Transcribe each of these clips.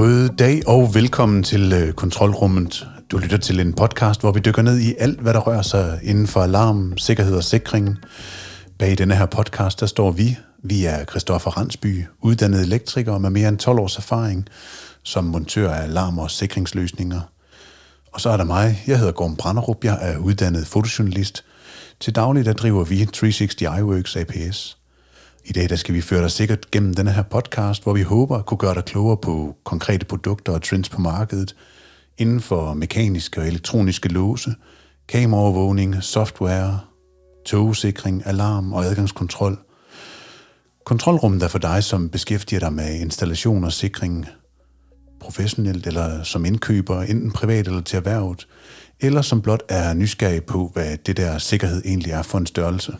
God dag og velkommen til øh, Kontrolrummet. Du lytter til en podcast, hvor vi dykker ned i alt, hvad der rører sig inden for alarm, sikkerhed og sikring. Bag denne her podcast, der står vi. Vi er Christoffer Randsby, uddannet elektriker med mere end 12 års erfaring som montør af alarm- og sikringsløsninger. Og så er der mig. Jeg hedder Gorm Branderup. Jeg er uddannet fotojournalist. Til daglig der driver vi 360 iWorks APS. I dag der skal vi føre dig sikkert gennem denne her podcast, hvor vi håber at kunne gøre dig klogere på konkrete produkter og trends på markedet inden for mekaniske og elektroniske låse, kameraovervågning, software, togsikring, alarm og adgangskontrol. Kontrolrummet er for dig, som beskæftiger dig med installation og sikring professionelt eller som indkøber, enten privat eller til erhvervet, eller som blot er nysgerrig på, hvad det der sikkerhed egentlig er for en størrelse.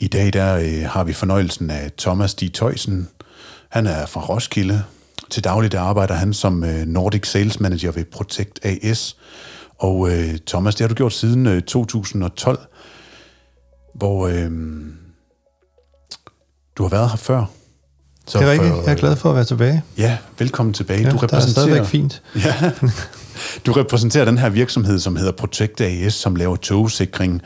I dag der øh, har vi fornøjelsen af Thomas D. Tøjsen. Han er fra Roskilde. Til daglig der arbejder han som øh, Nordic Sales Manager ved Protect AS. Og øh, Thomas, det har du gjort siden øh, 2012, hvor øh, du har været her før. Så det er rigtigt. Jeg er glad for at være tilbage. Ja, velkommen tilbage. Ja, du repræsenterer, er stadigvæk fint. Ja, du repræsenterer den her virksomhed, som hedder Protect AS, som laver togsikring,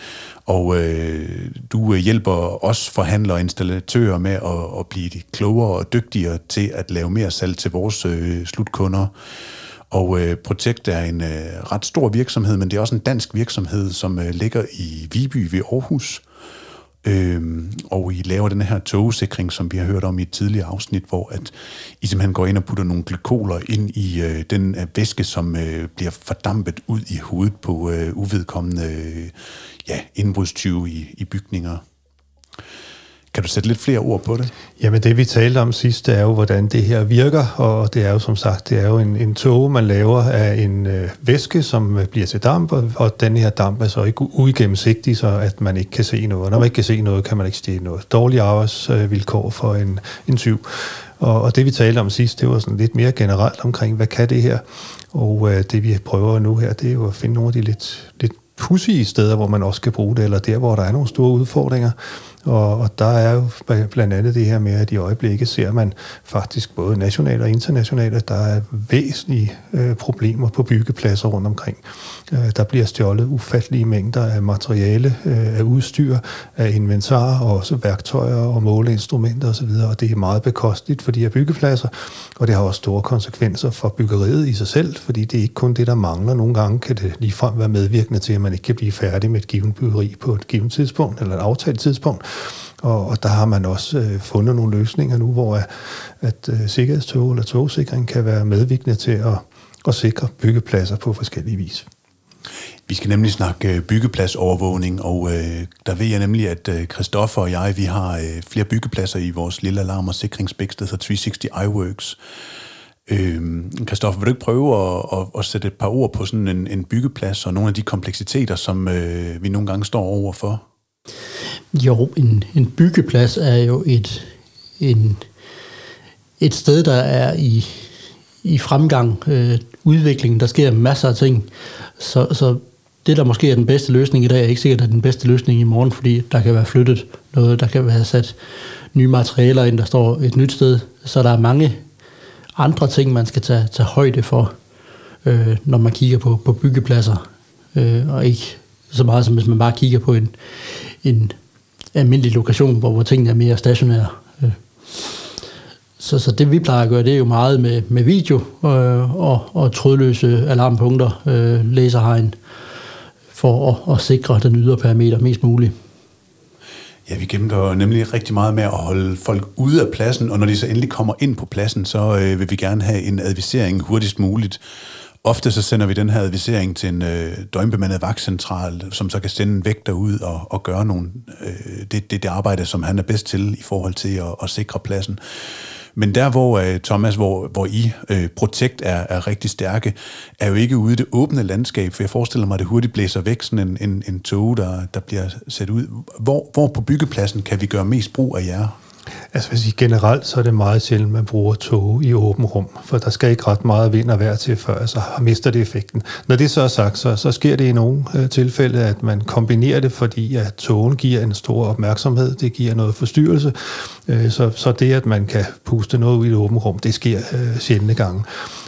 og øh, du øh, hjælper os forhandlere og installatører med at, at blive klogere og dygtigere til at lave mere salg til vores øh, slutkunder. Og øh, Protect er en øh, ret stor virksomhed, men det er også en dansk virksomhed, som øh, ligger i Viby ved Aarhus. Øhm, og I laver den her togsikring, som vi har hørt om i et tidligere afsnit, hvor at I simpelthen går ind og putter nogle glykoler ind i øh, den øh, væske, som øh, bliver fordampet ud i hovedet på øh, uvedkommende øh, ja, indbrudstyve i, i bygninger. Kan du sætte lidt flere ord på det? Jamen det vi talte om sidst, det er jo, hvordan det her virker, og det er jo som sagt, det er jo en, en tog, man laver af en øh, væske, som øh, bliver til damp, og, og den her damp er så ikke uigennemsigtig, så at man ikke kan se noget. Når man ikke kan se noget, kan man ikke stille noget. Dårlige arbejdsvilkår for en, en tyv. Og, og det vi talte om sidst, det var sådan lidt mere generelt omkring, hvad kan det her? Og øh, det vi prøver nu her, det er jo at finde nogle af de lidt, lidt pudsige steder, hvor man også kan bruge det, eller der, hvor der er nogle store udfordringer. Og, og der er jo blandt andet det her med, at i øjeblikket ser man faktisk både nationalt og internationalt, at der er væsentlige øh, problemer på byggepladser rundt omkring. Øh, der bliver stjålet ufattelige mængder af materiale, øh, af udstyr, af inventar og også værktøjer og måleinstrumenter osv., og det er meget bekosteligt for de her byggepladser, og det har også store konsekvenser for byggeriet i sig selv, fordi det er ikke kun det, der mangler. Nogle gange kan det ligefrem være medvirkende til, at man ikke kan blive færdig med et givet byggeri på et givet tidspunkt, eller et aftalt tidspunkt, og, og der har man også øh, fundet nogle løsninger nu, hvor at, at øh, sikkerhedstog eller togsikring kan være medvirkende til at, at sikre byggepladser på forskellige vis. Vi skal nemlig snakke øh, byggepladsovervågning, og øh, der ved jeg nemlig, at øh, Christoffer og jeg, vi har øh, flere byggepladser i vores lille alarm- og sikringsbæk, der 360 iWorks. Øh, Christoffer, vil du ikke prøve at, at, at sætte et par ord på sådan en, en byggeplads og nogle af de kompleksiteter, som øh, vi nogle gange står overfor? Jo, en, en byggeplads er jo et, en, et sted, der er i, i fremgang, øh, udvikling, der sker masser af ting. Så, så det, der måske er den bedste løsning i dag, er ikke sikkert, at den bedste løsning i morgen, fordi der kan være flyttet noget, der kan være sat nye materialer ind, der står et nyt sted. Så der er mange andre ting, man skal tage, tage højde for, øh, når man kigger på, på byggepladser, øh, og ikke så meget som hvis man bare kigger på en, en almindelig lokation, hvor, hvor tingene er mere stationære. Øh. Så, så det vi plejer at gøre, det er jo meget med, med video øh, og, og trådløse alarmpunkter, øh, laserhegn, for at, at sikre den ydre parameter mest muligt. Ja, vi gennemgår nemlig rigtig meget med at holde folk ude af pladsen, og når de så endelig kommer ind på pladsen, så øh, vil vi gerne have en advisering hurtigst muligt. Ofte så sender vi den her advisering til en øh, døgnbemandet vagtcentral, som så kan sende en vægter ud og, og gøre nogle, øh, det, det, det arbejde, som han er bedst til i forhold til at, at sikre pladsen. Men der, hvor øh, Thomas, hvor, hvor I, øh, Protect, er, er rigtig stærke, er jo ikke ude i det åbne landskab, for jeg forestiller mig, at det hurtigt blæser væk, sådan en, en, en tog, der, der bliver sat ud. Hvor, hvor på byggepladsen kan vi gøre mest brug af jer? Altså hvis I generelt så er det meget sjældent, man bruger tog i åben rum, for der skal ikke ret meget vind og vejr til, før så mister det effekten. Når det så er sagt, så, så sker det i nogle øh, tilfælde, at man kombinerer det, fordi at togen giver en stor opmærksomhed, det giver noget forstyrrelse, øh, så, så det, at man kan puste noget ud i et åben rum, det sker øh, sjældne gange.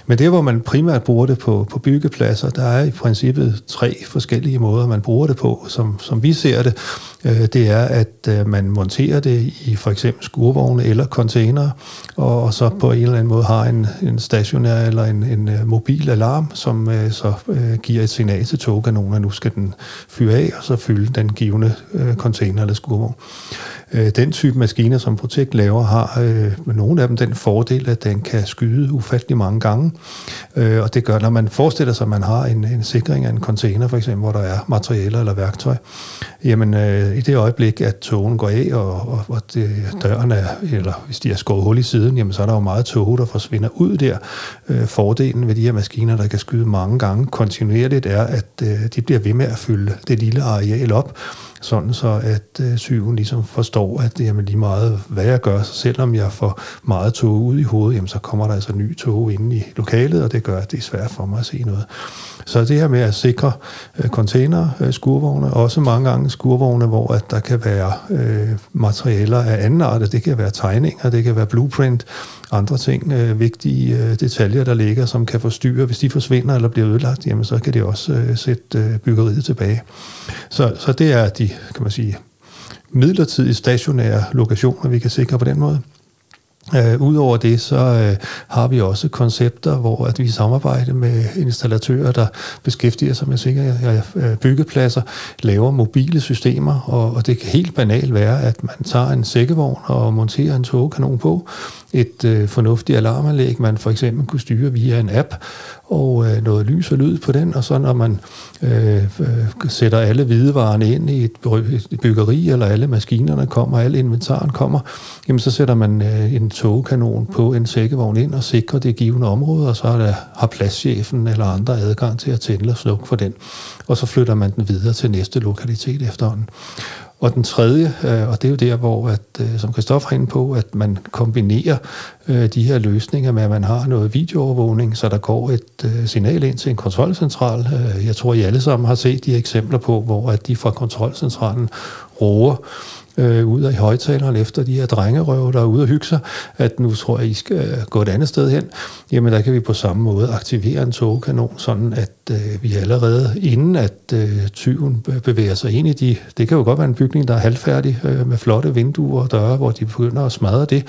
Men det, hvor man primært bruger det på, på byggepladser, der er i princippet tre forskellige måder, man bruger det på, som, som vi ser det. Øh, det er, at øh, man monterer det i for eksempel skurvogne eller containere, og, og så på en eller anden måde har en, en stationær eller en, en øh, mobil alarm, som øh, så uh, giver et signal til togkanonen, at nu skal den fyre af, og så fylde den givende container eller skurvogn. Den type maskiner, som Protect laver, har øh, nogle af dem den fordel, at den kan skyde ufattelig mange gange. Øh, og det gør, når man forestiller sig, at man har en, en sikring af en container, for eksempel, hvor der er materialer eller værktøj, jamen øh, i det øjeblik, at togen går af, og, og, og det, døren er, eller hvis de er skåret hul i siden, jamen så er der jo meget tog, der forsvinder ud der. Øh, fordelen ved de her maskiner, der kan skyde mange gange kontinuerligt, er, at øh, de bliver ved med at fylde det lille areal op, sådan så at øh, sygen ligesom forstår, at jamen, lige meget hvad jeg gør, så selvom jeg får meget tog ud i hovedet, jamen, så kommer der altså ny tog inde i lokalet, og det gør, at det er svært for mig at se noget. Så det her med at sikre øh, container, øh, skurvogne, også mange gange skurvogne, hvor at der kan være øh, materialer af anden art, det kan være tegninger, det kan være blueprint, andre ting, øh, vigtige øh, detaljer, der ligger, som kan forstyrre. Hvis de forsvinder eller bliver ødelagt, jamen, så kan det også øh, sætte øh, byggeriet tilbage. Så, så det er de, kan man sige, midlertidige stationære lokationer, vi kan sikre på den måde. Uh, Udover det, så uh, har vi også koncepter, hvor at vi samarbejder med installatører, der beskæftiger sig med sikkerhed uh, øh, byggepladser, laver mobile systemer, og, og det kan helt banalt være, at man tager en sækkevogn og monterer en togkanon på, et uh, fornuftigt alarmanlæg, man for eksempel kunne styre via en app, og øh, noget lys og lyd på den, og så når man øh, øh, sætter alle hvidevarerne ind i et, et byggeri, eller alle maskinerne kommer, alle inventaren kommer, jamen så sætter man øh, en togkanon på en sækkevogn ind og sikre det givende område, og så er der, har pladschefen eller andre adgang til at tænde og slukke for den. Og så flytter man den videre til næste lokalitet efterhånden. Og den tredje, øh, og det er jo der, hvor, at, øh, som Christoffer er inde på, at man kombinerer øh, de her løsninger med, at man har noget videoovervågning, så der går et signal ind til en kontrolcentral. Jeg tror, I alle sammen har set de eksempler på, hvor at de fra kontrolcentralen roer øh, ud af højtaleren efter de her drengerøve, der er ude og hygge sig, at nu tror jeg, I skal øh, gå et andet sted hen. Jamen der kan vi på samme måde aktivere en togkanon, sådan at øh, vi allerede inden at øh, tyven bevæger sig ind i de, det kan jo godt være en bygning, der er halvfærdig øh, med flotte vinduer og døre, hvor de begynder at smadre det.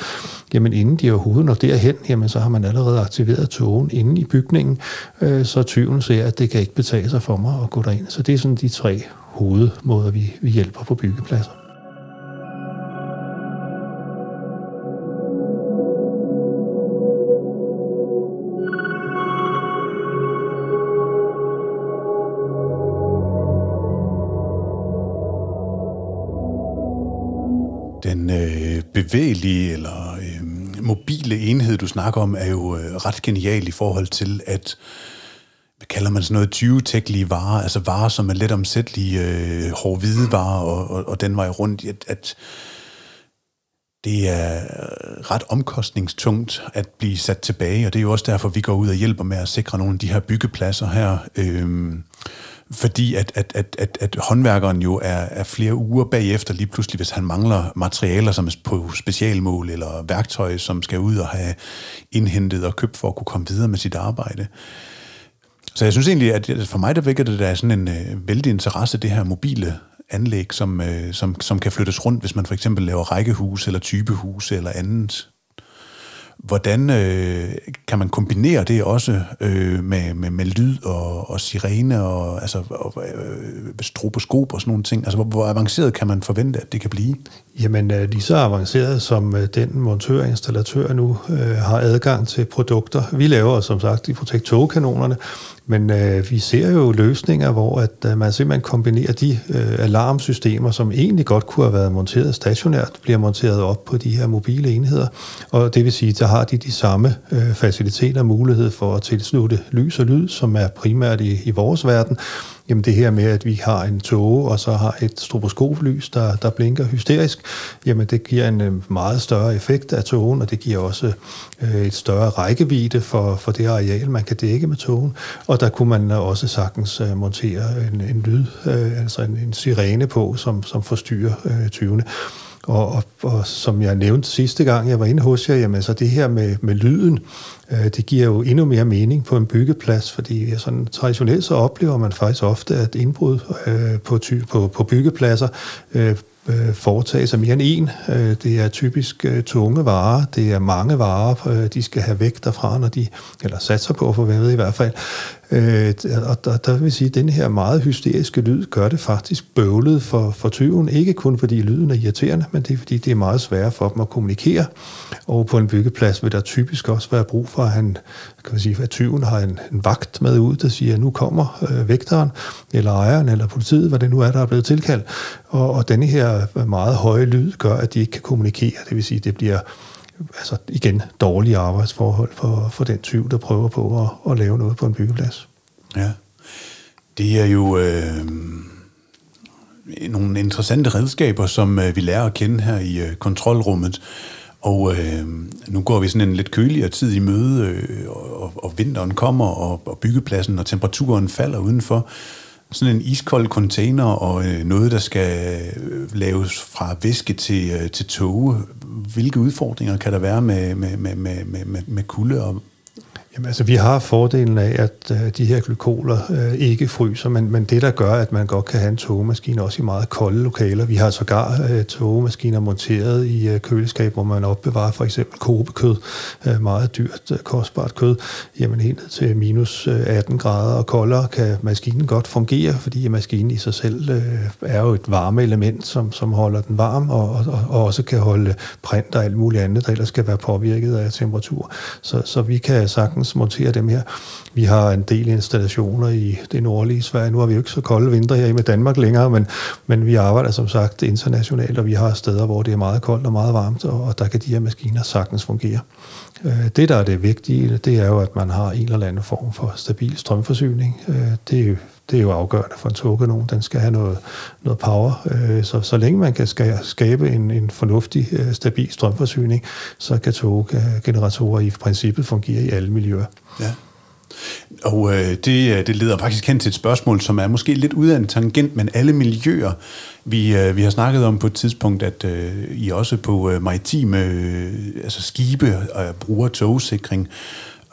Jamen inden de overhovedet når derhen, jamen så har man allerede aktiveret togen inde i bygningen, øh, så tyven ser, at det kan ikke betale sig for mig at gå derind. Så det er sådan de tre hovedmåder, vi, vi hjælper på byggepladser. Bevægelige eller øh, mobile enhed, du snakker om, er jo øh, ret genial i forhold til, at hvad kalder man sådan noget, 20 varer, altså varer, som er let omsættelige, øh, hårde varer, og, og, og den vej rundt, at, at det er ret omkostningstungt at blive sat tilbage, og det er jo også derfor, vi går ud og hjælper med at sikre nogle af de her byggepladser her. Øh, fordi at, at, at, at, at håndværkeren jo er, er flere uger bagefter lige pludselig, hvis han mangler materialer som på specialmål eller værktøj, som skal ud og have indhentet og købt for at kunne komme videre med sit arbejde. Så jeg synes egentlig, at for mig der vækker det der sådan en øh, vældig interesse, det her mobile anlæg, som, øh, som, som kan flyttes rundt, hvis man for eksempel laver rækkehus eller typehus eller andet Hvordan øh, kan man kombinere det også øh, med, med, med lyd og, og sirene og, altså, og øh, stroboskop og sådan nogle ting? Altså, hvor, hvor avanceret kan man forvente, at det kan blive? Jamen, øh, lige så avanceret som øh, den montør og installatør nu øh, har adgang til produkter. Vi laver som sagt de Protect kanonerne men øh, vi ser jo løsninger, hvor at, øh, man simpelthen kombinerer de øh, alarmsystemer, som egentlig godt kunne have været monteret stationært, bliver monteret op på de her mobile enheder. Og det vil sige, der har de de samme øh, faciliteter og mulighed for at tilslutte lys og lyd, som er primært i, i vores verden. Jamen det her med, at vi har en tåge, og så har et stroboskoplys, der, der blinker hysterisk, jamen det giver en øh, meget større effekt af tågen, og det giver også øh, et større rækkevidde for, for det areal, man kan dække med tågen. Og der kunne man også sagtens øh, montere en, en lyd, øh, altså en, en sirene på, som, som forstyrrer øh, tyvene. Og, og, og som jeg nævnte sidste gang, jeg var inde hos jer, jamen så det her med, med lyden, øh, det giver jo endnu mere mening på en byggeplads, fordi sådan traditionelt så oplever man faktisk ofte, at indbrud øh, på, ty, på, på byggepladser øh, øh, foretage sig mere end en. Øh, det er typisk øh, tunge varer, det er mange varer, øh, de skal have væk derfra, når de, eller satser på at få ved i hvert fald. Øh, og der, der vil sige, at den her meget hysteriske lyd gør det faktisk bøvlet for, for tyven. Ikke kun fordi lyden er irriterende, men det er fordi, det er meget sværere for dem at kommunikere. Og på en byggeplads vil der typisk også være brug for, at, han, kan man sige, at tyven har en, en vagt med ud, der siger, at nu kommer øh, vægteren, eller ejeren, eller politiet, hvad det nu er, der er blevet tilkaldt. Og, og denne her meget høje lyd gør, at de ikke kan kommunikere. Det vil sige, at det bliver altså igen dårlige arbejdsforhold for, for den tyv, der prøver på at, at lave noget på en byggeplads. Ja, det er jo øh, nogle interessante redskaber, som øh, vi lærer at kende her i øh, kontrolrummet. Og øh, nu går vi sådan en lidt køligere tid i møde, øh, og, og vinteren kommer, og, og byggepladsen og temperaturen falder udenfor sådan en iskold container og øh, noget, der skal øh, laves fra væske til, øh, til toge. Hvilke udfordringer kan der være med, med, med, med, med, med kulde og Jamen, altså, vi har fordelen af, at øh, de her glykoler øh, ikke fryser, men, men det, der gør, at man godt kan have en togemaskine også i meget kolde lokaler. Vi har sågar øh, togemaskiner monteret i øh, køleskab, hvor man opbevarer for eksempel kobekød, øh, meget dyrt, øh, kostbart kød. Jamen helt ned til minus øh, 18 grader og koldere kan maskinen godt fungere, fordi maskinen i sig selv øh, er jo et varme element, som, som holder den varm, og, og, og også kan holde print og alt muligt andet, der ellers skal være påvirket af temperatur. Så, så vi kan sagtens montere dem her. Vi har en del installationer i det nordlige Sverige. Nu har vi jo ikke så kolde vinter her i med Danmark længere, men, men vi arbejder som sagt internationalt, og vi har steder, hvor det er meget koldt og meget varmt, og der kan de her maskiner sagtens fungere. Øh, det, der er det vigtige, det er jo, at man har en eller anden form for stabil strømforsyning. Øh, det det er jo afgørende for en togkanon. Den skal have noget, noget power. Øh, så, så længe man kan skabe en, en fornuftig, øh, stabil strømforsyning, så kan toggeneratorer i princippet fungere i alle miljøer. Ja. Og øh, det, øh, det leder faktisk hen til et spørgsmål, som er måske lidt ud af en tangent, men alle miljøer. Vi, øh, vi har snakket om på et tidspunkt, at øh, I også på øh, maritime øh, altså skibe øh, bruger togsikring.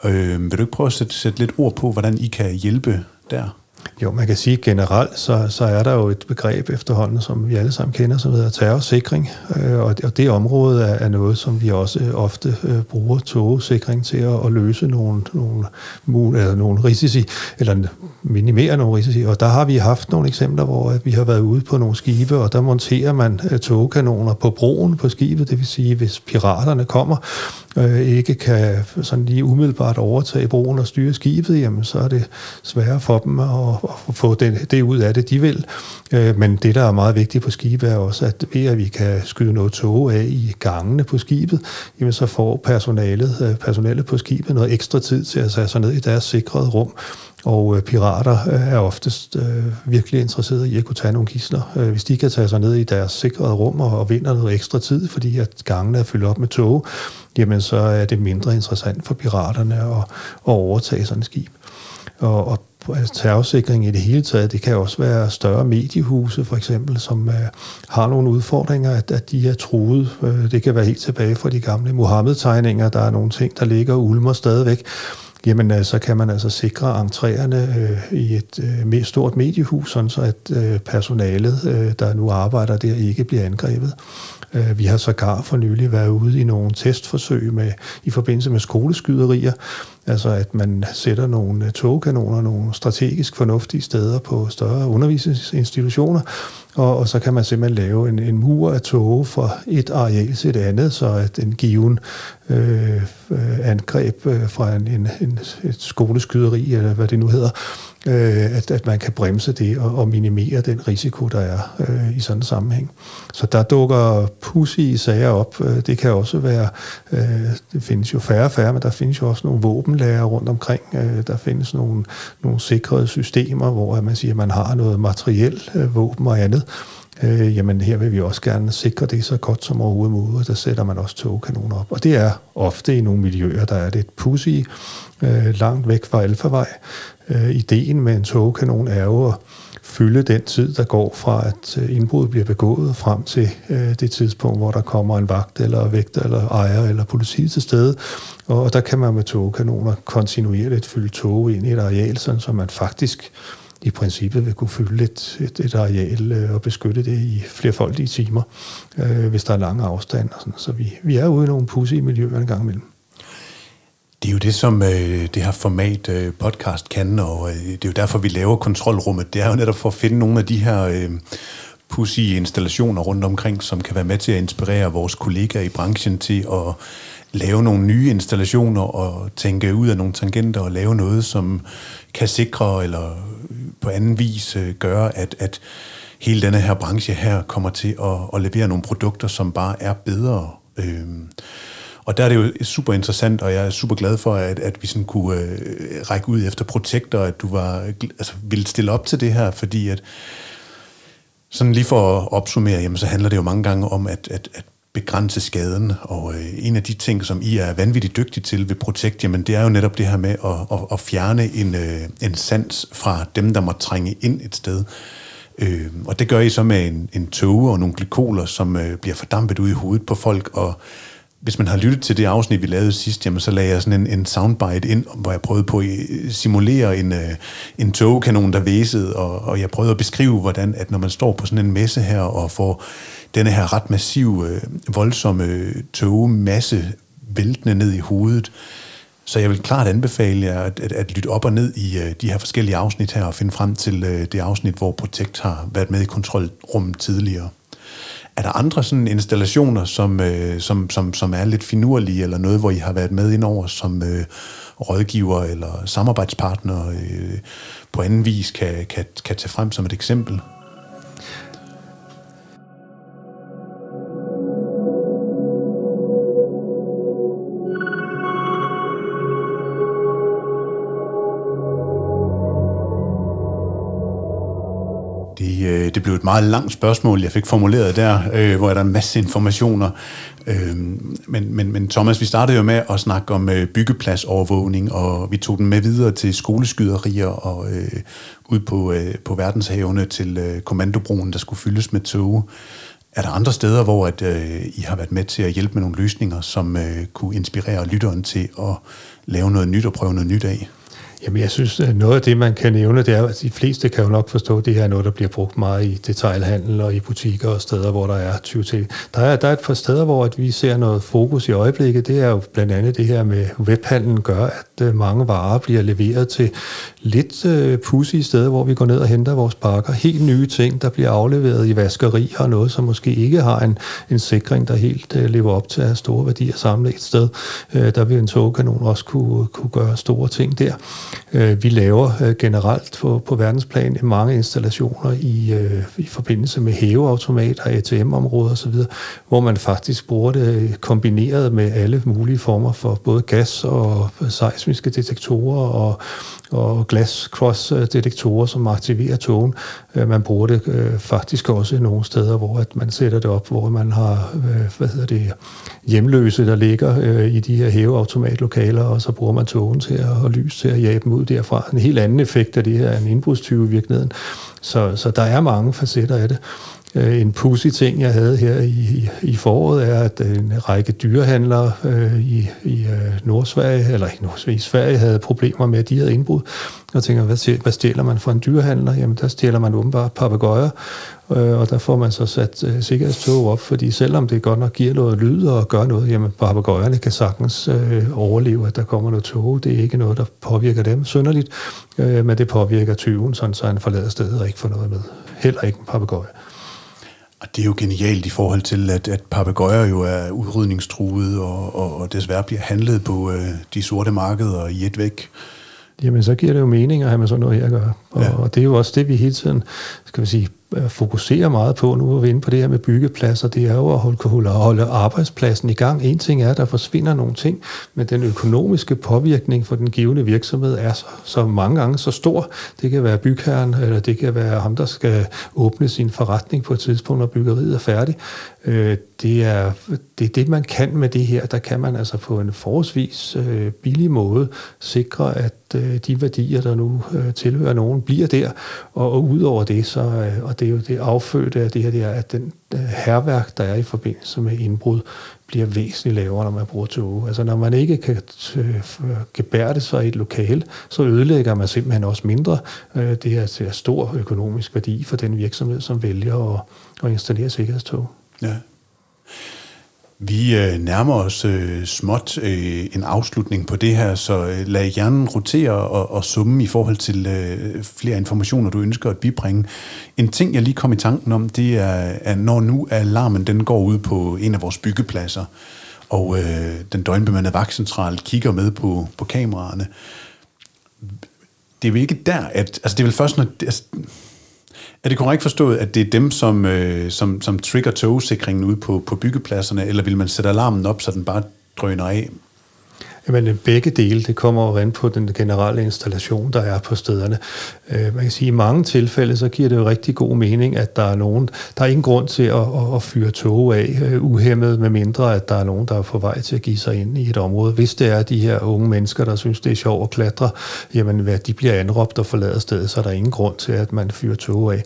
Øh, vil du ikke prøve at sætte, sætte lidt ord på, hvordan I kan hjælpe der? Jo, man kan sige generelt, så, så er der jo et begreb efterhånden, som vi alle sammen kender, som hedder terrorsikring. Øh, og, og det område er, er noget, som vi også øh, ofte øh, bruger togsikring til at, at løse nogle, nogle, eller nogle risici, eller minimere nogle risici. Og der har vi haft nogle eksempler, hvor øh, vi har været ude på nogle skibe, og der monterer man øh, togkanoner på broen på skibet, det vil sige, hvis piraterne kommer, øh, ikke kan sådan lige umiddelbart overtage broen og styre skibet, jamen så er det sværere for dem at, at få det, det ud af det, de vil. Øh, men det, der er meget vigtigt på skibet, er også, at ved at vi kan skyde noget tog af i gangene på skibet, jamen så får personalet, øh, personalet på skibet noget ekstra tid til at tage sig ned i deres sikrede rum, og øh, pirater øh, er oftest øh, virkelig interesserede i at kunne tage nogle gisler. Øh, hvis de kan tage sig ned i deres sikrede rum og, og vinder noget ekstra tid, fordi at gangene er fyldt op med tog, jamen så er det mindre interessant for piraterne at, at overtage sådan et skib. Og, og altså, terrorsikring i det hele taget, det kan også være større mediehuse for eksempel, som øh, har nogle udfordringer, at, at de er truet. Øh, det kan være helt tilbage fra de gamle Mohammed-tegninger, der er nogle ting, der ligger og ulmer stadigvæk jamen øh, så kan man altså sikre entréerne øh, i et øh, stort mediehus, sådan så at øh, personalet, øh, der nu arbejder der, ikke bliver angrebet. Øh, vi har sågar for nylig været ude i nogle testforsøg med, i forbindelse med skoleskyderier, Altså at man sætter nogle øh, togkanoner nogle strategisk fornuftige steder på større undervisningsinstitutioner, og, og så kan man simpelthen lave en, en mur af tog fra et areal til et andet, så at en given øh, øh angreb øh, fra en, en, en, et skoleskyderi, eller hvad det nu hedder, øh, at, at man kan bremse det og, og minimere den risiko, der er øh, i sådan en sammenhæng. Så der dukker pussy sager op. Øh, det kan også være, øh, det findes jo færre og færre, men der findes jo også nogle våbenlager rundt omkring. Øh, der findes nogle, nogle sikrede systemer, hvor man siger, at man har noget materiel øh, våben og andet, øh, jamen her vil vi også gerne sikre det så godt som overhovedet muligt. Der sætter man også togkanoner op. Og det er ofte i nogle miljøer, der er lidt pussy, øh, langt væk fra alfavej. Øh, ideen med en togkanon er jo at fylde den tid, der går fra, at øh, indbruddet bliver begået, frem til øh, det tidspunkt, hvor der kommer en vagt, eller vægter, eller ejer, eller politi til stede. Og der kan man med togkanoner kontinuerligt fylde tog ind i et areal, sådan så man faktisk i princippet vil kunne fylde et, et, et areal øh, og beskytte det i flerfoldige timer, øh, hvis der er lange afstande. Og sådan. Så vi, vi er ude i nogle pussy miljøer en gang imellem. Det er jo det, som øh, det her format øh, podcast kan, og øh, det er jo derfor, vi laver kontrolrummet. Det er jo netop for at finde nogle af de her øh, pussy installationer rundt omkring, som kan være med til at inspirere vores kollegaer i branchen til at lave nogle nye installationer og tænke ud af nogle tangenter og lave noget, som kan sikre eller på anden vis øh, gøre, at, at hele denne her branche her kommer til at, at levere nogle produkter, som bare er bedre. Øh, og der er det jo super interessant, og jeg er super glad for, at, at vi sådan kunne øh, række ud efter protekter, at du var altså, ville stille op til det her, fordi at sådan lige for at opsummere, jamen, så handler det jo mange gange om at, at, at begrænse skaden, og øh, en af de ting, som I er vanvittigt dygtige til ved Protect, jamen det er jo netop det her med at, at, at fjerne en, øh, en sans fra dem, der må trænge ind et sted. Øh, og det gør I så med en, en tåge og nogle glykoler, som øh, bliver fordampet ud i hovedet på folk, og hvis man har lyttet til det afsnit, vi lavede sidst, jamen, så lagde jeg sådan en, en soundbite ind, hvor jeg prøvede på at simulere en, øh, en togekanon, der væsede, og, og jeg prøvede at beskrive, hvordan at når man står på sådan en messe her og får denne her ret massive, øh, voldsomme voldsomme togmasse væltende ned i hovedet, så jeg vil klart anbefale jer at, at, at lytte op og ned i uh, de her forskellige afsnit her og finde frem til uh, det afsnit, hvor Protect har været med i kontrolrummet tidligere. Er der andre sådan installationer, som, øh, som, som, som er lidt finurlige, eller noget, hvor I har været med indover som øh, rådgiver eller samarbejdspartner øh, på anden vis kan, kan, kan tage frem som et eksempel? Meget langt spørgsmål, jeg fik formuleret der, øh, hvor er der en masse informationer. Øh, men, men, men Thomas, vi startede jo med at snakke om øh, byggepladsovervågning, og vi tog den med videre til skoleskyderier og øh, ud på, øh, på verdenshavene til øh, kommandobroen, der skulle fyldes med tog. Er der andre steder, hvor at, øh, I har været med til at hjælpe med nogle løsninger, som øh, kunne inspirere lytteren til at lave noget nyt og prøve noget nyt af? Jamen, jeg synes, at noget af det, man kan nævne, det er, at de fleste kan jo nok forstå, at det her er noget, der bliver brugt meget i detailhandel og i butikker og steder, hvor der er 20 til. Der er, der er et par steder, hvor at vi ser noget fokus i øjeblikket. Det er jo blandt andet det her med webhandlen gør, at øh, mange varer bliver leveret til lidt øh, pussy steder, hvor vi går ned og henter vores pakker. Helt nye ting, der bliver afleveret i vaskerier og noget, som måske ikke har en, en sikring, der helt øh, lever op til at have store værdier samlet et sted. Øh, der vil en togkanon også kunne, kunne gøre store ting der. Øh, vi laver øh, generelt på, på verdensplan mange installationer i, øh, i forbindelse med hæveautomater, ATM-områder osv., hvor man faktisk bruger det øh, kombineret med alle mulige former for både gas og seismiske detektorer og og glas cross detektorer, som aktiverer togen. Øh, man bruger det øh, faktisk også nogle steder, hvor at man sætter det op, hvor man har øh, hvad hedder det, hjemløse, der ligger øh, i de her hæveautomatlokaler, og så bruger man togen til at, og lys til at jage dem ud derfra. En helt anden effekt af det her en indbrudstyve i virkeligheden. Så, så der er mange facetter af det. Øh, en pussy ting, jeg havde her i, i, foråret, er, at øh, en række dyrehandlere øh, i, i øh, Nordsverige, eller i Nordsverige, Sverige, havde problemer med, at de havde indbrud. Og tænker, hvad, hvad stjæler man fra en dyrehandler? Jamen, der stjæler man åbenbart papegøjer, øh, og der får man så sat øh, sikkerhedstog op, fordi selvom det godt nok giver noget lyd og gør noget, jamen papegøjerne kan sagtens øh, overleve, at der kommer noget tog. Det er ikke noget, der påvirker dem synderligt, øh, men det påvirker tyven, sådan så han forlader stedet og ikke får noget med. Heller ikke en papegøje. Det er jo genialt i forhold til, at, at papegøjer jo er udrydningstruede og, og, og desværre bliver handlet på øh, de sorte markeder i et væk. Jamen, så giver det jo mening at have med sådan noget her at gøre. Og, ja. og det er jo også det, vi hele tiden, skal vi sige, øh, fokuserer meget på, nu er vi inde på det her med byggepladser, det er jo at holde, holde arbejdspladsen i gang. En ting er, at der forsvinder nogle ting, men den økonomiske påvirkning for den givende virksomhed er så, så mange gange så stor. Det kan være bygherren, eller det kan være ham, der skal åbne sin forretning på et tidspunkt, når byggeriet er færdigt. Øh, det er, det er det, man kan med det her. Der kan man altså på en forholdsvis øh, billig måde sikre, at de værdier, der nu tilhører nogen, bliver der. Og, og ud over det, så, øh, og det er jo det affødte af det her, det er, at den øh, herværk, der er i forbindelse med indbrud, bliver væsentligt lavere, når man bruger tog. Altså når man ikke kan gebærde sig i et lokal, så ødelægger man simpelthen også mindre. Øh, det er til stor økonomisk værdi for den virksomhed, som vælger at, at installere sikkerhedstog. Ja. Vi øh, nærmer os øh, småt øh, en afslutning på det her, så øh, lad hjernen rotere og, og summe i forhold til øh, flere informationer, du ønsker at bibringe. En ting, jeg lige kom i tanken om, det er, at når nu alarmen den går ud på en af vores byggepladser, og øh, den døgnbemandede vagtcentral kigger med på, på kameraerne, det er jo ikke der, at... Altså det er vel først, når... Altså, er det korrekt forstået, at det er dem, som, øh, som, som trigger togsikringen ud på, på byggepladserne, eller vil man sætte alarmen op, så den bare drøner af? Jamen begge dele, det kommer jo an på den generelle installation, der er på stederne. Øh, man kan sige, at i mange tilfælde, så giver det jo rigtig god mening, at der er nogen, der er ingen grund til at, at, at fyre tog af øh, uhemmet, med mindre at der er nogen, der er på vej til at give sig ind i et område. Hvis det er de her unge mennesker, der synes, det er sjovt at klatre, jamen hvad de bliver anråbt og forlader stedet, så er der ingen grund til, at man fyrer tog af.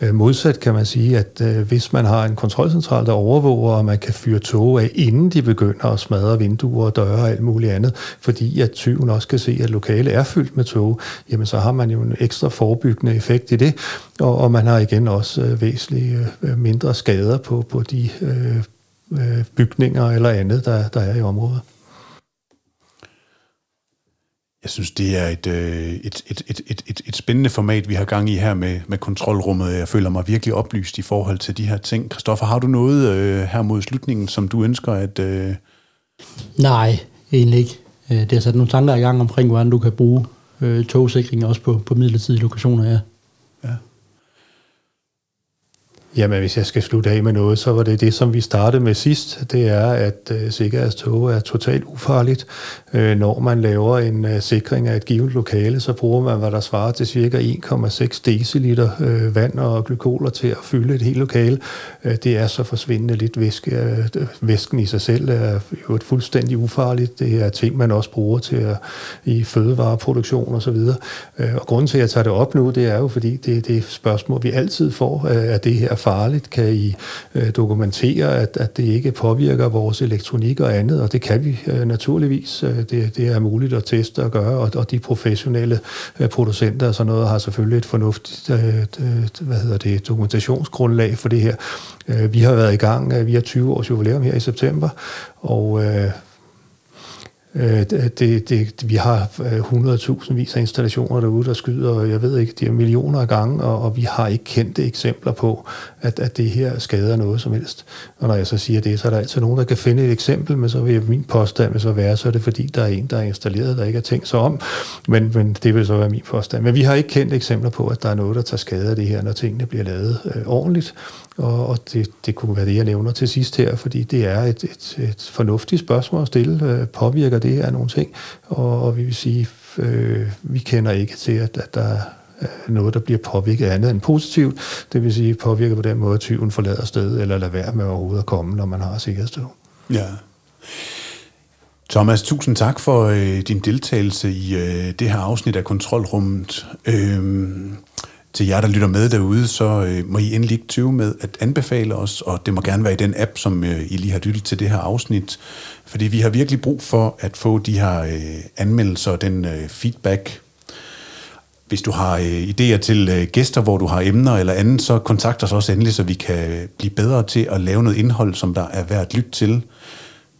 Øh, modsat kan man sige, at øh, hvis man har en kontrolcentral, der overvåger, og man kan fyre tog af, inden de begynder at smadre vinduer og døre og alt muligt andet, fordi at tyven også kan se, at lokalet er fyldt med tog, jamen så har man jo en ekstra forebyggende effekt i det, og, og man har igen også øh, væsentligt øh, mindre skader på, på de øh, øh, bygninger eller andet, der, der er i området. Jeg synes, det er et, et, et, et, et, et, et spændende format, vi har gang i her med, med kontrolrummet. Jeg føler mig virkelig oplyst i forhold til de her ting. Kristoffer, har du noget øh, her mod slutningen, som du ønsker at... Øh... Nej, egentlig ikke. Øh, det har sat nogle tanker i gang omkring, hvordan du kan bruge øh, togsikring også på, på midlertidige lokationer, ja. ja. Jamen, hvis jeg skal slutte af med noget, så var det det, som vi startede med sidst. Det er, at øh, sikkerhedstog er totalt ufarligt. Øh, når man laver en øh, sikring af et givet lokale, så bruger man, hvad der svarer til cirka 1,6 deciliter øh, vand og glykoler til at fylde et helt lokale. Øh, det er så forsvindende lidt væske. Øh, væsken i sig selv er jo et fuldstændig ufarligt. Det er ting, man også bruger til at, i fødevareproduktion osv. Øh, og grunden til, at jeg tager det op nu, det er jo, fordi det, det er det spørgsmål, vi altid får. Øh, er det her farligt? Kan I øh, dokumentere, at, at det ikke påvirker vores elektronik og andet? Og det kan vi øh, naturligvis. Øh, det, det er muligt at teste og gøre, og, og de professionelle øh, producenter og sådan noget har selvfølgelig et fornuftigt øh, øh hvad hedder det, dokumentationsgrundlag for det her. Øh, vi har været i gang, øh, vi har 20 års jubilæum her i september, og øh, Øh, det, det, vi har øh, 100.000 vis af installationer derude, der skyder, jeg ved ikke, de er millioner af gange, og, og vi har ikke kendte eksempler på, at, at det her skader noget som helst. Og når jeg så siger det, så er der altid nogen, der kan finde et eksempel, men så vil min påstand vil så være, så er det fordi, der er en, der er installeret, der ikke har tænkt sig om, men, men det vil så være min påstand. Men vi har ikke kendt eksempler på, at der er noget, der tager skade af det her, når tingene bliver lavet øh, ordentligt, og, og det, det kunne være det, jeg nævner til sidst her, fordi det er et, et, et fornuftigt spørgsmål at stille. Øh, påvirker det af nogle ting? Og, og vi vil sige, øh, vi kender ikke til, at, at der noget, der bliver påvirket andet end positivt. Det vil sige påvirket på den måde, at tyven forlader stedet, eller lader være med overhovedet at komme, når man har sikkerhedstog. Ja. Thomas, tusind tak for øh, din deltagelse i øh, det her afsnit af Kontrolrummet. Øh, til jer, der lytter med derude, så øh, må I endelig ikke tøve med at anbefale os, og det må gerne være i den app, som øh, I lige har lyttet til det her afsnit, fordi vi har virkelig brug for at få de her øh, anmeldelser og den øh, feedback. Hvis du har øh, idéer til øh, gæster, hvor du har emner eller andet, så kontakt os også endelig, så vi kan blive bedre til at lave noget indhold, som der er værd at lytte til.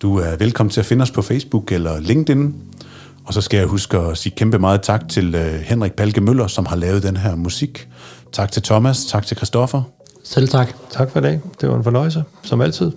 Du er velkommen til at finde os på Facebook eller LinkedIn. Og så skal jeg huske at sige kæmpe meget tak til øh, Henrik Palke Møller, som har lavet den her musik. Tak til Thomas, tak til Christoffer. Selv tak. Tak for i dag. Det var en fornøjelse, som altid.